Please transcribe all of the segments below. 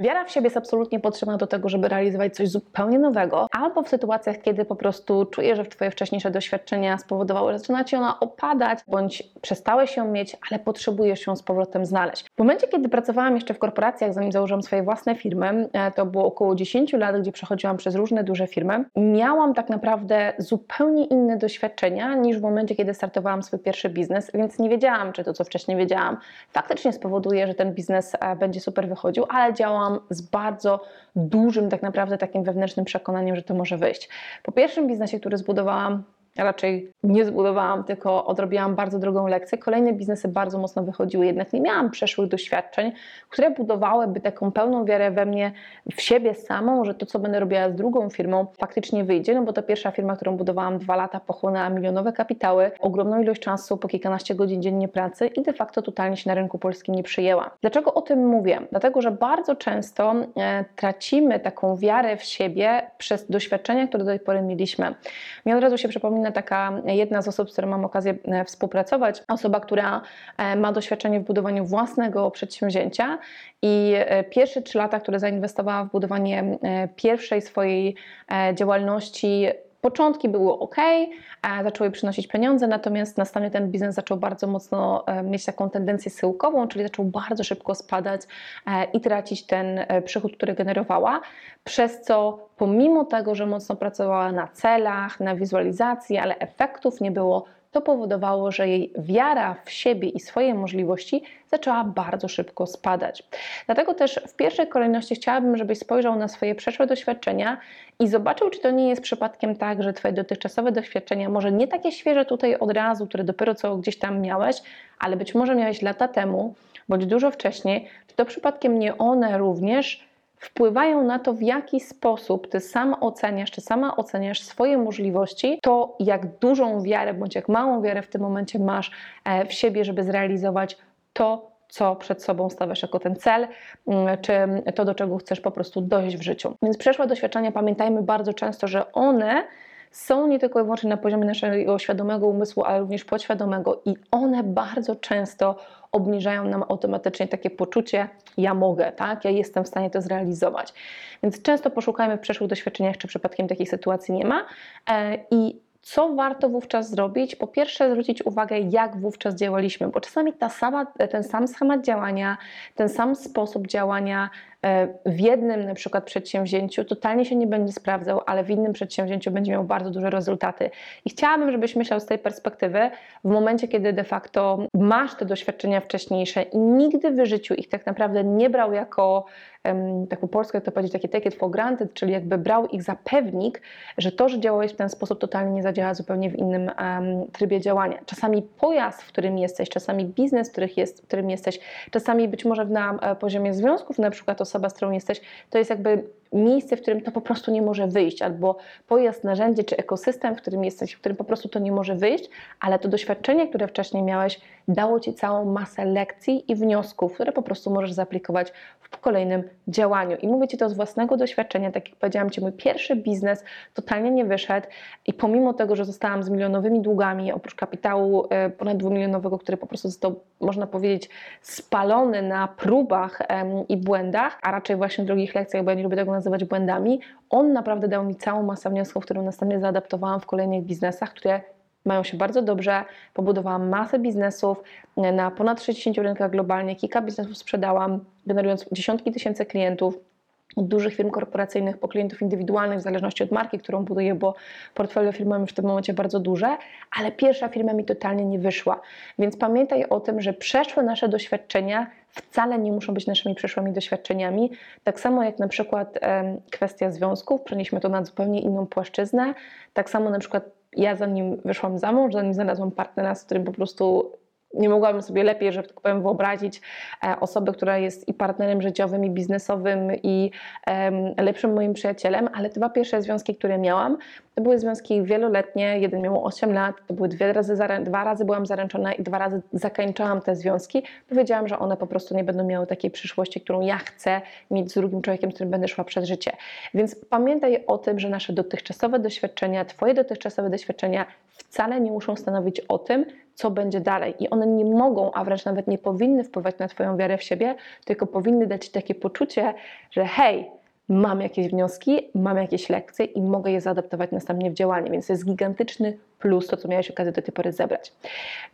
Wiara w siebie jest absolutnie potrzebna do tego, żeby realizować coś zupełnie nowego, albo w sytuacjach, kiedy po prostu czujesz, że Twoje wcześniejsze doświadczenia spowodowały, że zaczyna Ci ona opadać, bądź przestałeś ją mieć, ale potrzebujesz ją z powrotem znaleźć. W momencie, kiedy pracowałam jeszcze w korporacjach, zanim założyłam swoje własne firmy, e, to było około 10 lat, gdzie przechodziłam przez różne duże firmy, miałam tak naprawdę zupełnie inne doświadczenia niż w momencie, kiedy startowałam swój pierwszy biznes, więc nie wiedziałam, czy to, co wcześniej wiedziałam, faktycznie spowoduje, że ten biznes e, będzie super wychodził, ale działałam z bardzo dużym, tak naprawdę takim wewnętrznym przekonaniem, że to może wyjść. Po pierwszym biznesie, który zbudowałam, raczej nie zbudowałam, tylko odrobiłam bardzo drogą lekcję. Kolejne biznesy bardzo mocno wychodziły, jednak nie miałam przeszłych doświadczeń, które budowałyby taką pełną wiarę we mnie, w siebie samą, że to, co będę robiła z drugą firmą, faktycznie wyjdzie. No bo ta pierwsza firma, którą budowałam dwa lata, pochłonęła milionowe kapitały, ogromną ilość czasu, po kilkanaście godzin dziennie pracy i de facto totalnie się na rynku polskim nie przyjęła. Dlaczego o tym mówię? Dlatego, że bardzo często e, tracimy taką wiarę w siebie przez doświadczenia, które do tej pory mieliśmy. Mi od razu się przypomina taka jedna z osób, z którą mam okazję e, współpracować, osoba, która e, ma doświadczenie w budowaniu własnego przedsięwzięcia i e, pierwsze trzy lata, które zainwestowała w budowanie pierwszej swojej działalności, Początki były ok, zaczęły przynosić pieniądze, natomiast następnie ten biznes zaczął bardzo mocno mieć taką tendencję syłkową, czyli zaczął bardzo szybko spadać i tracić ten przychód, który generowała, przez co pomimo tego, że mocno pracowała na celach, na wizualizacji, ale efektów nie było, to powodowało, że jej wiara w siebie i swoje możliwości zaczęła bardzo szybko spadać. Dlatego też w pierwszej kolejności chciałabym, żebyś spojrzał na swoje przeszłe doświadczenia i zobaczył, czy to nie jest przypadkiem tak, że Twoje dotychczasowe doświadczenia, może nie takie świeże tutaj od razu, które dopiero co gdzieś tam miałeś, ale być może miałeś lata temu, bądź dużo wcześniej, czy to przypadkiem nie one również wpływają na to, w jaki sposób ty sam oceniasz, czy sama oceniasz swoje możliwości, to jak dużą wiarę bądź jak małą wiarę w tym momencie masz e, w siebie, żeby zrealizować to, co przed sobą stawiasz jako ten cel, mm, czy to, do czego chcesz po prostu dojść w życiu. Więc przeszłe doświadczenia, pamiętajmy bardzo często, że one są nie tylko i wyłącznie na poziomie naszego świadomego umysłu, ale również podświadomego i one bardzo często obniżają nam automatycznie takie poczucie, ja mogę, tak, ja jestem w stanie to zrealizować. Więc często poszukajmy w przeszłych doświadczeniach, czy przypadkiem takiej sytuacji nie ma e, i co warto wówczas zrobić? Po pierwsze, zwrócić uwagę, jak wówczas działaliśmy, bo czasami ta sama, ten sam schemat działania, ten sam sposób działania w jednym na przykład przedsięwzięciu totalnie się nie będzie sprawdzał, ale w innym przedsięwzięciu będzie miał bardzo duże rezultaty. I chciałabym, żebyś myślał z tej perspektywy, w momencie, kiedy de facto masz te doświadczenia wcześniejsze i nigdy w życiu ich tak naprawdę nie brał jako tak po polsku, jak to powiedzieć, takie take it for granted, czyli jakby brał ich za pewnik, że to, że działałeś w ten sposób totalnie nie zadziała zupełnie w innym um, trybie działania. Czasami pojazd, w którym jesteś, czasami biznes, w, jest, w którym jesteś, czasami być może na e, poziomie związków, na przykład osoba, z którą jesteś, to jest jakby miejsce, w którym to po prostu nie może wyjść, albo pojazd, narzędzie czy ekosystem, w którym jesteś, w którym po prostu to nie może wyjść, ale to doświadczenie, które wcześniej miałeś, dało ci całą masę lekcji i wniosków, które po prostu możesz zaaplikować w kolejnym działaniu. I mówię ci to z własnego doświadczenia, tak jak powiedziałam ci, mój pierwszy biznes totalnie nie wyszedł i pomimo tego, że zostałam z milionowymi długami, oprócz kapitału e, ponad dwumilionowego, który po prostu został, można powiedzieć, spalony na próbach i błędach, a raczej właśnie drogich lekcjach, bo ja nie lubię tego nazywać błędami, on naprawdę dał mi całą masę wniosków, które następnie zaadaptowałam w kolejnych biznesach, które mają się bardzo dobrze. Pobudowałam masę biznesów. Na ponad 60 rynkach globalnie, kilka biznesów sprzedałam, generując dziesiątki tysięcy klientów od dużych firm korporacyjnych po klientów indywidualnych, w zależności od marki, którą buduję, bo portfolio firm mam już w tym momencie bardzo duże, ale pierwsza firma mi totalnie nie wyszła. Więc pamiętaj o tym, że przeszłe nasze doświadczenia wcale nie muszą być naszymi przeszłymi doświadczeniami. Tak samo jak na przykład kwestia związków, przenieśmy to na zupełnie inną płaszczyznę. Tak samo na przykład ja zanim wyszłam za mąż, zanim znalazłam partnera, z którym po prostu nie mogłabym sobie lepiej, że tak powiem, wyobrazić e, osobę, która jest i partnerem życiowym, i biznesowym, i lepszym moim przyjacielem, ale dwa pierwsze związki, które miałam, To były związki wieloletnie, jeden miał 8 lat, to były dwie razy, dwa razy byłam zaręczona i dwa razy zakończyłam te związki. Powiedziałam, że one po prostu nie będą miały takiej przyszłości, którą ja chcę mieć z drugim człowiekiem, z którym będę szła przez życie. Więc pamiętaj o tym, że nasze dotychczasowe doświadczenia, Twoje dotychczasowe doświadczenia wcale nie muszą stanowić o tym, co będzie dalej. I one nie mogą, a wręcz nawet nie powinny wpływać na Twoją wiarę w siebie, tylko powinny dać Ci takie poczucie, że hej, mam jakieś wnioski, mam jakieś lekcje i mogę je zaadaptować następnie w działanie, więc to jest gigantyczny plus to, co miałeś okazję do tej pory zebrać.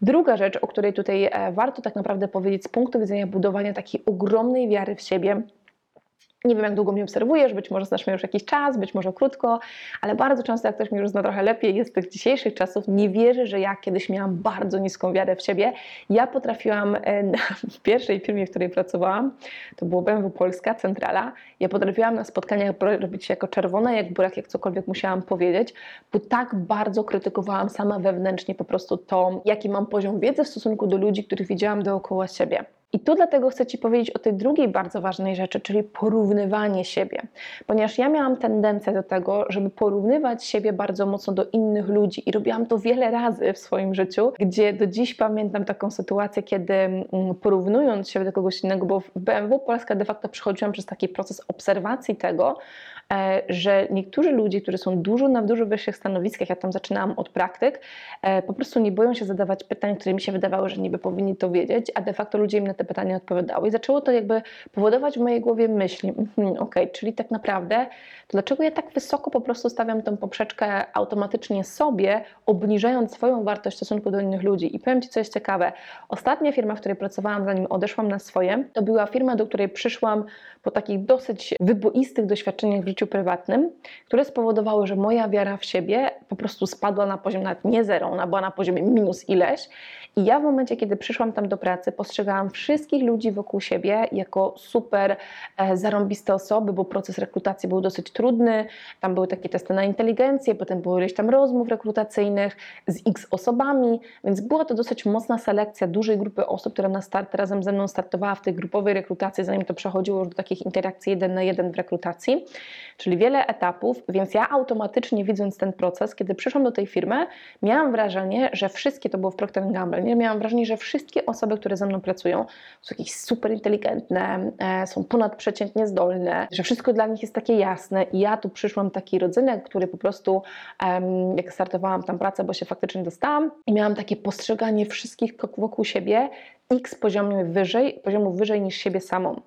Druga rzecz, o której tutaj e, warto tak naprawdę powiedzieć z punktu widzenia budowania takiej ogromnej wiary w siebie, nie wiem, jak długo mnie obserwujesz, być może znasz mnie już jakiś czas, być może krótko, ale bardzo często, jak ktoś mnie już zna trochę lepiej, jest z tych dzisiejszych czasów, nie wierzę, że ja kiedyś miałam bardzo niską wiarę w siebie. Ja potrafiłam e, w pierwszej firmie, w której pracowałam, to było BMW Polska, Centrala, ja potrafiłam na spotkaniach robić się jako czerwona, jak burak, jak cokolwiek musiałam powiedzieć, bo tak bardzo krytykowałam sama wewnętrznie po prostu to, jaki mam poziom wiedzy w stosunku do ludzi, których widziałam dookoła siebie. I tu dlatego chcę Ci powiedzieć o tej drugiej bardzo ważnej rzeczy, czyli porównywanie siebie. Ponieważ ja miałam tendencję do tego, żeby porównywać siebie bardzo mocno do innych ludzi i robiłam to wiele razy w swoim życiu, gdzie do dziś pamiętam taką sytuację, kiedy mm, porównując się do kogoś innego, bo w BMW Polska de facto przechodziłam przez taki proces obserwacji tego, że niektórzy ludzie, którzy są dużo na dużo wyższych stanowiskach, ja tam zaczynałam od praktyk, e, po prostu nie boją się zadawać pytań, które mi się wydawały, że niby powinni to wiedzieć, a de facto ludzie im na te pytania odpowiadały. I zaczęło to jakby powodować w mojej głowie myśli, hmm, ok, czyli tak naprawdę, to dlaczego ja tak wysoko po prostu stawiam tą poprzeczkę automatycznie sobie, obniżając swoją wartość w stosunku do innych ludzi. I powiem Ci, co jest ciekawe. Ostatnia firma, w której pracowałam, zanim odeszłam na swoje, to była firma, do której przyszłam po takich dosyć wyboistych doświadczeniach w życiu prywatnym, które spowodowały, że moja wiara w siebie po prostu spadła na poziom nawet nie zero, ona była na poziomie minus ileś. I ja w momencie, kiedy przyszłam tam do pracy, postrzegałam wszystkich ludzi wokół siebie jako super e, zarąbiste osoby, bo proces rekrutacji był dosyć trudny. Tam były takie testy na inteligencję, potem było ileś tam rozmów rekrutacyjnych z x osobami, więc była to dosyć mocna selekcja dużej grupy osób, która na start razem ze mną startowała w tej grupowej rekrutacji, zanim to przechodziło już do takich interakcji jeden na jeden w rekrutacji czyli wiele etapów, więc ja automatycznie widząc ten proces, kiedy przyszłam do tej firmy, miałam wrażenie, że wszystkie, to było w Procter Gamble, nie? miałam wrażenie, że wszystkie osoby, które ze mną pracują, są jakieś super inteligentne, e, są ponadprzeciętnie zdolne, że wszystko dla nich jest takie jasne i ja tu przyszłam taki rodzynek, który po prostu, jak startowałam tam pracę, bo się faktycznie dostałam i miałam takie postrzeganie wszystkich wokół siebie x poziomu wyżej, poziomu wyżej niż siebie samą.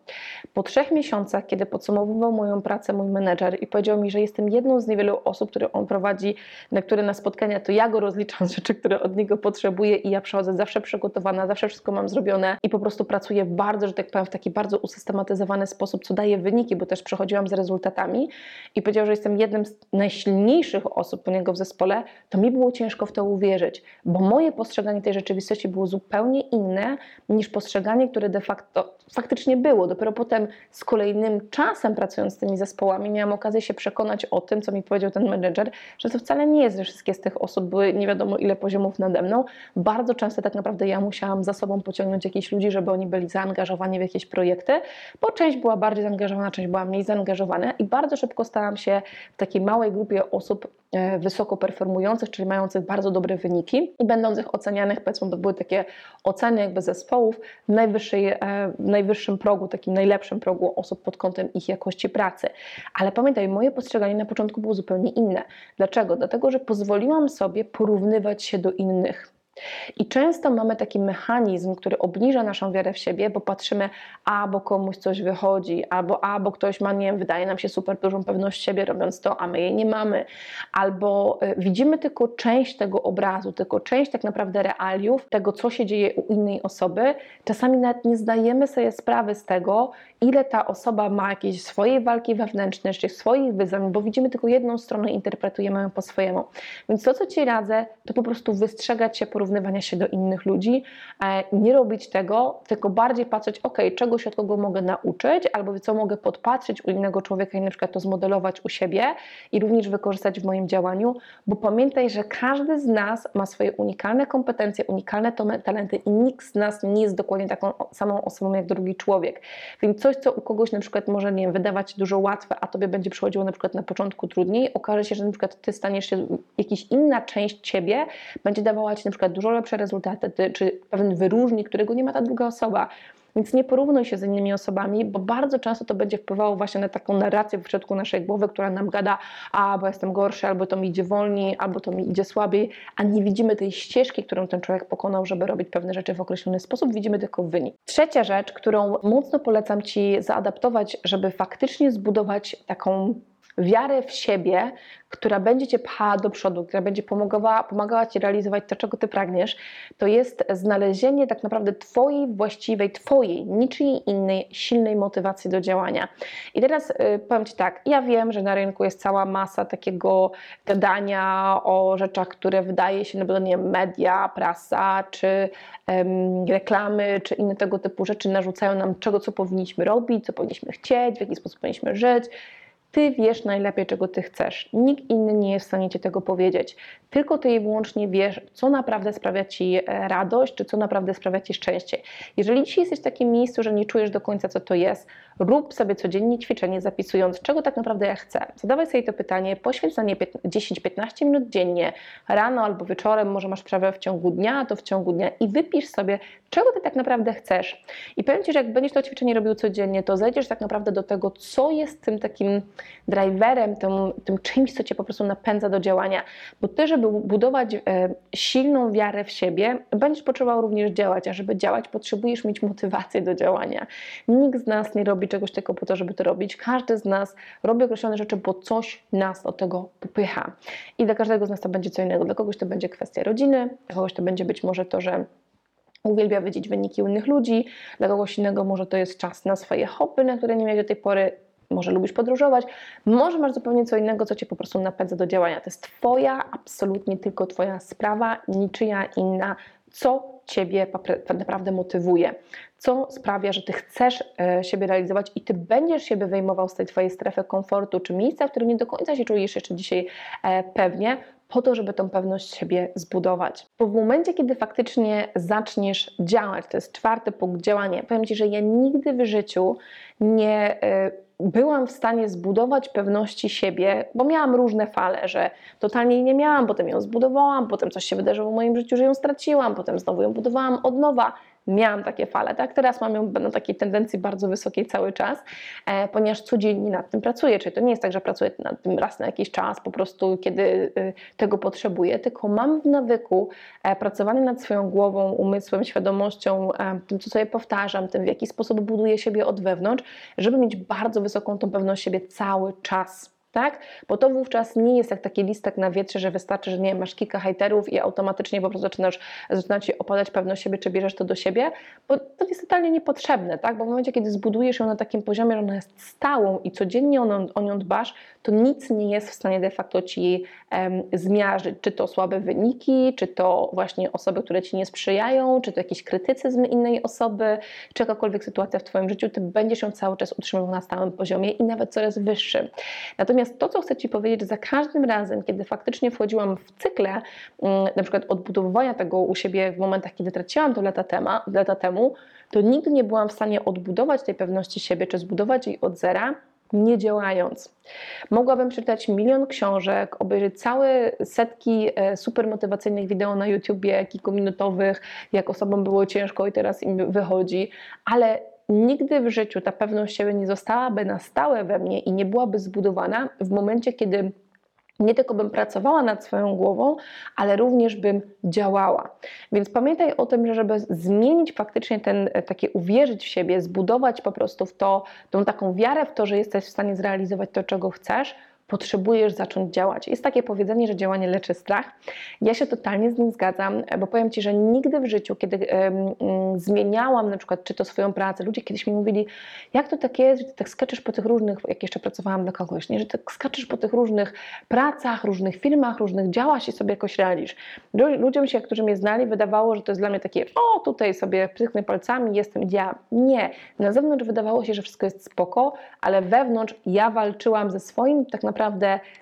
Po trzech miesiącach, kiedy podsumowywał moją pracę mój menedżer i powiedział mi, że jestem jedną z niewielu osób, które on prowadzi, na które na spotkania, to ja go rozliczam z rzeczy, które od niego potrzebuję i ja przychodzę zawsze przygotowana, zawsze wszystko mam zrobione i po prostu pracuję bardzo, że tak powiem, w taki bardzo usystematyzowany sposób, co daje wyniki, bo też przychodziłam z rezultatami i powiedział, że jestem jednym z najsilniejszych osób u niego w zespole, to mi było ciężko w to uwierzyć, bo moje postrzeganie tej rzeczywistości było zupełnie inne niż postrzeganie, które de facto faktycznie było. Dopiero potem z kolejnym czasem pracując z tymi zespołami miałam okazję się przekonać o tym, co mi powiedział ten menedżer, że to wcale nie jest, że wszystkie z tych osób były nie wiadomo ile poziomów nade mną. Bardzo często tak naprawdę ja musiałam za sobą pociągnąć jakichś ludzi, żeby oni byli zaangażowani w jakieś projekty, bo część była bardziej zaangażowana, część była mniej zaangażowana i bardzo szybko stałam się w takiej małej grupie osób wysoko performujących, czyli mających bardzo dobre wyniki i będących ocenianych, powiedzmy, to były takie oceny jakby ze zespołów w, najwyższej, e, w najwyższym progu, takim najlepszym progu osób pod kątem ich jakości pracy. Ale pamiętaj, moje postrzeganie na początku było zupełnie inne. Dlaczego? Dlatego, że pozwoliłam sobie porównywać się do innych. I często mamy taki mechanizm, który obniża naszą wiarę w siebie, bo patrzymy, a bo komuś coś wychodzi, albo a bo ktoś ma, nie wiem, wydaje nam się super dużą pewność siebie robiąc to, a my jej nie mamy, albo y, widzimy tylko część tego obrazu, tylko część tak naprawdę realiów, tego, co się dzieje u innej osoby. Czasami nawet nie zdajemy sobie sprawy z tego, ile ta osoba ma jakieś swojej walki wewnętrzne, czy swoich wyzwań, bo widzimy tylko jedną stronę interpretujemy ją po swojemu. Więc to, co Ci radzę, to po prostu wystrzegać się porównywania porównywania się do innych ludzi, e, nie robić tego, tylko bardziej patrzeć, ok, czego się od kogo mogę nauczyć, albo co mogę podpatrzeć u innego człowieka i na przykład to zmodelować u siebie i również wykorzystać w moim działaniu, bo pamiętaj, że każdy z nas ma swoje unikalne kompetencje, unikalne talenty i nikt z nas nie jest dokładnie taką samą osobą jak drugi człowiek. Więc coś, co u kogoś na przykład może nie wiem, wydawać dużo łatwe, a tobie będzie przychodziło na przykład na początku trudniej, okaże się, że na przykład ty staniesz się, jakaś inna część ciebie będzie dawała ci na przykład dużo lepsze rezultaty, ty, czy pewien wyróżnik, którego nie ma ta druga osoba. Więc nie porównuj się z innymi osobami, bo bardzo często to będzie wpływało właśnie na taką narrację w środku naszej głowy, która nam gada, a bo jestem gorszy, albo to mi idzie wolniej, albo to mi idzie słabiej, a nie widzimy tej ścieżki, którą ten człowiek pokonał, żeby robić pewne rzeczy w określony sposób, widzimy tylko wynik. Trzecia rzecz, którą mocno polecam Ci zaadaptować, żeby faktycznie zbudować taką wiarę w siebie, która będzie Cię pchała do przodu, która będzie pomagała, pomagała Ci realizować to, czego Ty pragniesz, to jest znalezienie tak naprawdę Twojej właściwej, Twojej, niczyjej innej, silnej motywacji do działania. I teraz y, powiem Ci tak, ja wiem, że na rynku jest cała masa takiego gadania o rzeczach, które wydaje się, no bo nie wiem, media, prasa, czy reklamy, czy inne tego typu rzeczy narzucają nam czego, co powinniśmy robić, co powinniśmy chcieć, w jaki sposób powinniśmy żyć. Ty wiesz najlepiej, czego ty chcesz. Nikt inny nie jest w stanie ci tego powiedzieć. Tylko ty i wyłącznie wiesz, co naprawdę sprawia ci e, radość, czy co naprawdę sprawia ci szczęście. Jeżeli dzisiaj jesteś w takim miejscu, że nie czujesz do końca, co to jest, rób sobie codziennie ćwiczenie, zapisując, czego tak naprawdę ja chcę. Zadawaj sobie to pytanie, poświęć na nie 10-15 minut dziennie, rano albo wieczorem, może masz sprawę w ciągu dnia, to w ciągu dnia i wypisz sobie, czego ty tak naprawdę chcesz. I powiem ci, że jak będziesz to ćwiczenie robił codziennie, to zejdziesz tak naprawdę do tego, co jest tym takim driverem, tym, tym czymś, co cię po prostu napędza do działania. Bo ty, żeby budować e, silną wiarę w siebie, będziesz potrzebował również działać, a żeby działać, potrzebujesz mieć motywację do działania. Nikt z nas nie robi czegoś tylko po to, żeby to robić. Każdy z nas robi określone rzeczy, bo coś nas do tego popycha. I dla każdego z nas to będzie co innego. Dla kogoś to będzie kwestia rodziny, dla kogoś to będzie być może to, że uwielbia widzieć wyniki innych ludzi, dla kogoś innego może to jest czas na swoje hobby, na które nie miałeś do tej pory może lubisz podróżować, może masz zupełnie co innego, co cię po prostu napędza do działania. To jest Twoja, absolutnie tylko Twoja sprawa, niczyja inna, co Ciebie naprawdę motywuje, co sprawia, że Ty chcesz e, siebie realizować i Ty będziesz siebie wyjmował z tej Twojej strefy komfortu, czy miejsca, w którym nie do końca się czujesz jeszcze dzisiaj e, pewnie, po to, żeby tą pewność siebie zbudować. Bo w momencie, kiedy faktycznie zaczniesz działać, to jest czwarty punkt działania, powiem Ci, że ja nigdy w życiu nie e, byłam w stanie zbudować pewności siebie, bo miałam różne fale, że totalnie jej nie miałam, potem ją zbudowałam, potem coś się wydarzyło w moim życiu, że ją straciłam, potem znowu ją budowałam od nowa miałam takie fale, tak? Teraz mam ją na takiej tendencji bardzo wysokiej cały czas, e, ponieważ codziennie nad tym pracuję, czyli to nie jest tak, że pracuję nad tym raz na jakiś czas, po prostu kiedy e, tego potrzebuję, tylko mam w nawyku e, pracowanie nad swoją głową, umysłem, świadomością, e, tym, co sobie powtarzam, tym, w jaki sposób buduję siebie od wewnątrz, żeby mieć bardzo wysoką tą pewność siebie cały czas tak? Bo to wówczas nie jest jak taki listek na wietrze, że wystarczy, że nie masz kilka hejterów i automatycznie po prostu zaczynasz, zaczyna ci opadać pewność siebie, czy bierzesz to do siebie, bo to jest totalnie niepotrzebne, tak? Bo w momencie, kiedy zbudujesz ją na takim poziomie, że ona jest stałą i codziennie on, o nią dbasz, to nic nie jest w stanie de facto ci um, zmiażdżyć, czy to słabe wyniki, czy to właśnie osoby, które ci nie sprzyjają, czy to jakiś krytycyzm innej osoby, czy jakakolwiek sytuacja w twoim życiu, ty będziesz ją cały czas utrzymywał na stałym poziomie i nawet coraz wyższym. Natomiast Natomiast to, co chcę Ci powiedzieć, za każdym razem, kiedy faktycznie wchodziłam w cykle, mm, na przykład odbudowywania tego u siebie w momentach, kiedy traciłam to lata, tema, lata temu, to nigdy nie byłam w stanie odbudować tej pewności siebie, czy zbudować jej od zera, nie działając. Mogłabym przeczytać milion książek, obejrzeć całe setki e, super motywacyjnych wideo na YouTubie, kilkuminutowych, jak osobom było ciężko i teraz im wychodzi, ale nigdy w życiu ta pewność siebie nie zostałaby na stałe we mnie i nie byłaby zbudowana w momencie, kiedy nie tylko bym pracowała nad swoją głową, ale również bym działała. Więc pamiętaj o tym, że żeby zmienić faktycznie ten, e, takie uwierzyć w siebie, zbudować po prostu w to, tą taką wiarę w to, że jesteś w stanie zrealizować to, czego chcesz, potrzebujesz zacząć działać. Jest takie powiedzenie, że działanie leczy strach. Ja się totalnie z nim zgadzam, bo powiem Ci, że nigdy w życiu, kiedy mm, zmieniałam na przykład czy to swoją pracę, ludzie kiedyś mi mówili, jak to tak jest, że Ty tak skaczesz po tych różnych, jak jeszcze pracowałam dla kogoś, nie? że tak skaczesz po tych różnych pracach, różnych firmach, różnych działach i sobie jakoś radzisz. Lu- Ludziom się, którzy mnie znali, wydawało, że to jest dla mnie takie, o tutaj sobie pyknę palcami, jestem działam. Nie. Na zewnątrz wydawało się, że wszystko jest spoko, ale wewnątrz ja walczyłam ze swoim tak naprawdę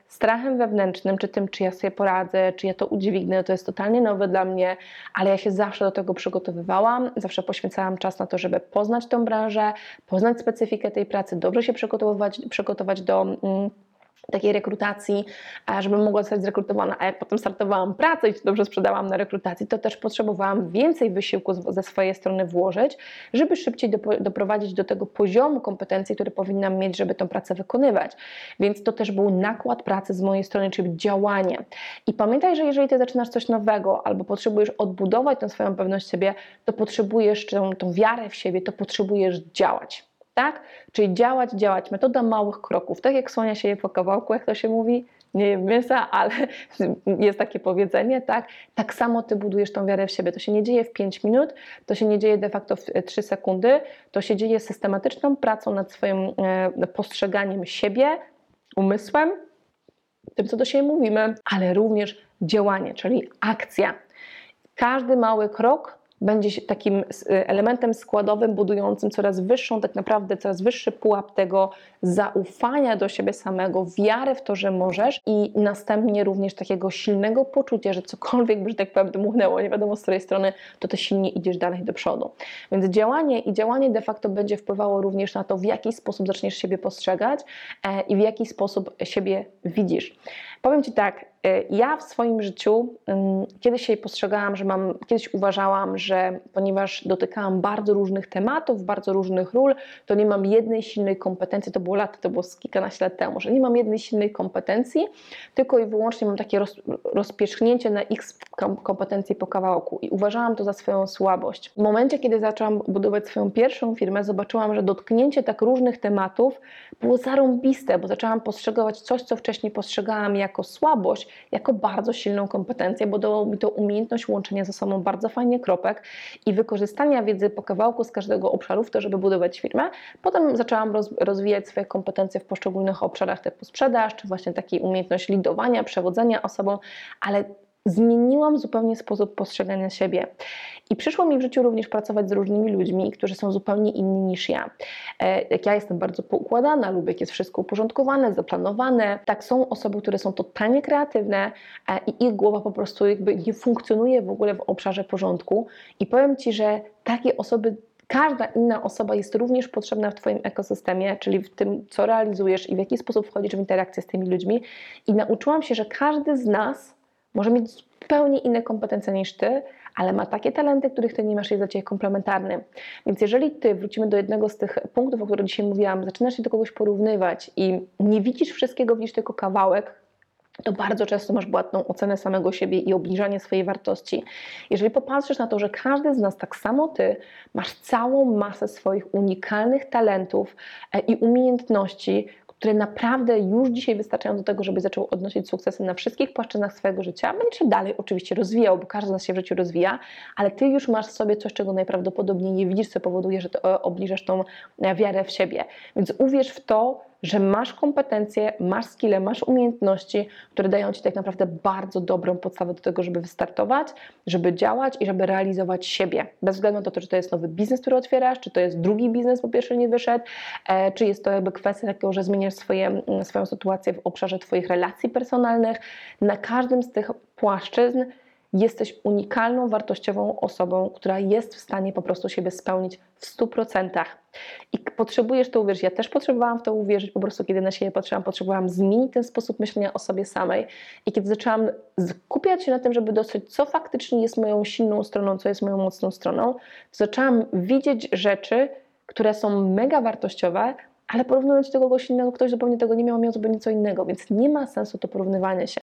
strachem wewnętrznym, czy tym, czy ja sobie poradzę, czy ja to udźwignę, to jest totalnie nowe dla mnie, ale ja się zawsze do tego przygotowywałam, zawsze poświęcałam czas na to, żeby poznać tą branżę, poznać specyfikę tej pracy, dobrze się przygotowywać, przygotować do mm, takiej rekrutacji, żebym mogła zostać zrekrutowana, a jak potem startowałam pracę i się dobrze sprzedałam na rekrutacji, to też potrzebowałam więcej wysiłku ze swojej strony włożyć, żeby szybciej doprowadzić do tego poziomu kompetencji, który powinnam mieć, żeby tę pracę wykonywać. Więc to też był nakład pracy z mojej strony, czyli działanie. I pamiętaj, że jeżeli ty zaczynasz coś nowego albo potrzebujesz odbudować tę swoją pewność siebie, to potrzebujesz tą, tą wiarę w siebie, to potrzebujesz działać. Tak? Czyli działać, działać. Metoda małych kroków. Tak jak słonia się je po kawałku, jak to się mówi, nie jem mięsa, ale jest takie powiedzenie, tak? Tak samo ty budujesz tą wiarę w siebie. To się nie dzieje w 5 minut, to się nie dzieje de facto w 3 sekundy, to się dzieje systematyczną pracą nad swoim e, postrzeganiem siebie, umysłem, tym, co do siebie mówimy, ale również działanie, czyli akcja. Każdy mały krok będzie takim s- elementem składowym, budującym coraz wyższą, tak naprawdę coraz wyższy pułap tego zaufania do siebie samego, wiary w to, że możesz i następnie również takiego silnego poczucia, że cokolwiek by, że tak powiem, dmuchnęło, nie wiadomo z której strony, to ty silnie idziesz dalej do przodu. Więc działanie i działanie de facto będzie wpływało również na to, w jaki sposób zaczniesz siebie postrzegać e, i w jaki sposób siebie widzisz. Powiem Ci tak, ja w swoim życiu ym, kiedyś się postrzegałam, że mam, kiedyś uważałam, że ponieważ dotykałam bardzo różnych tematów, bardzo różnych ról, to nie mam jednej silnej kompetencji, to było lat, to było kilkanaście lat temu, że nie mam jednej silnej kompetencji, tylko i wyłącznie mam takie roz, rozpierzchnięcie na x kom- kompetencji po kawałku i uważałam to za swoją słabość. W momencie, kiedy zaczęłam budować swoją pierwszą firmę, zobaczyłam, że dotknięcie tak różnych tematów było zarąbiste, bo zaczęłam postrzegać coś, co wcześniej postrzegałam jako słabość, jako bardzo silną kompetencję, bo dało mi to umiejętność łączenia ze sobą bardzo fajnie kropek i wykorzystania wiedzy po kawałku z każdego obszaru w to, żeby budować firmę. Potem zaczęłam roz, rozwijać swoje kompetencje w poszczególnych obszarach typu sprzedaż, czy właśnie takiej umiejętność lidowania, przewodzenia osobą, ale zmieniłam zupełnie sposób postrzegania siebie. I przyszło mi w życiu również pracować z różnymi ludźmi, którzy są zupełnie inni niż ja. E, Jak ja jestem bardzo poukładana, lubię, jak jest wszystko uporządkowane, zaplanowane. Tak są osoby, które są totalnie kreatywne e, i ich głowa po prostu jakby nie funkcjonuje w ogóle w obszarze porządku. I powiem Ci, że takie osoby Każda inna osoba jest również potrzebna w Twoim ekosystemie, czyli w tym, co realizujesz i w jaki sposób wchodzisz w interakcję z tymi ludźmi. I nauczyłam się, że każdy z nas może mieć zupełnie inne kompetencje niż Ty, ale ma takie talenty, których Ty nie masz, jest dla Ciebie komplementarny. Więc jeżeli Ty, wrócimy do jednego z tych punktów, o których dzisiaj mówiłam, zaczynasz się do kogoś porównywać i nie widzisz wszystkiego, widzisz tylko kawałek, to bardzo często masz błędną ocenę samego siebie i obniżanie swojej wartości. Jeżeli popatrzysz na to, że każdy z nas, tak samo ty, masz całą masę swoich unikalnych talentów e, i umiejętności, które naprawdę już dzisiaj wystarczają do tego, żeby zaczął odnosić sukcesy na wszystkich płaszczyznach swojego życia, będzie się dalej oczywiście rozwijał, bo każdy z nas się w życiu rozwija, ale ty już masz w sobie coś, czego najprawdopodobniej nie widzisz, co powoduje, że e, obniżasz tą e, wiarę w siebie. Więc uwierz w to, że masz kompetencje, masz skille, masz umiejętności, które dają Ci tak naprawdę bardzo dobrą podstawę do tego, żeby wystartować, żeby działać i żeby realizować siebie. Bez względu na to, czy to jest nowy biznes, który otwierasz, czy to jest drugi biznes, bo pierwszy nie wyszedł, e, czy jest to jakby kwestia takiego, że zmieniasz swoje, swoją sytuację w obszarze Twoich relacji personalnych. Na każdym z tych płaszczyzn jesteś unikalną, wartościową osobą, która jest w stanie po prostu siebie spełnić w 100%. I potrzebujesz to uwierzyć. Ja też potrzebowałam w to uwierzyć, po prostu kiedy na siebie patrzyłam, potrzebowałam zmienić ten sposób myślenia o sobie samej. I kiedy zaczęłam skupiać się na tym, żeby dostrzec, co faktycznie jest moją silną stroną, co jest moją mocną stroną, zaczęłam widzieć rzeczy, które są mega wartościowe, ale porównując do kogoś innego, ktoś zupełnie tego nie miał, miał zupełnie co innego, więc nie ma sensu to porównywanie się.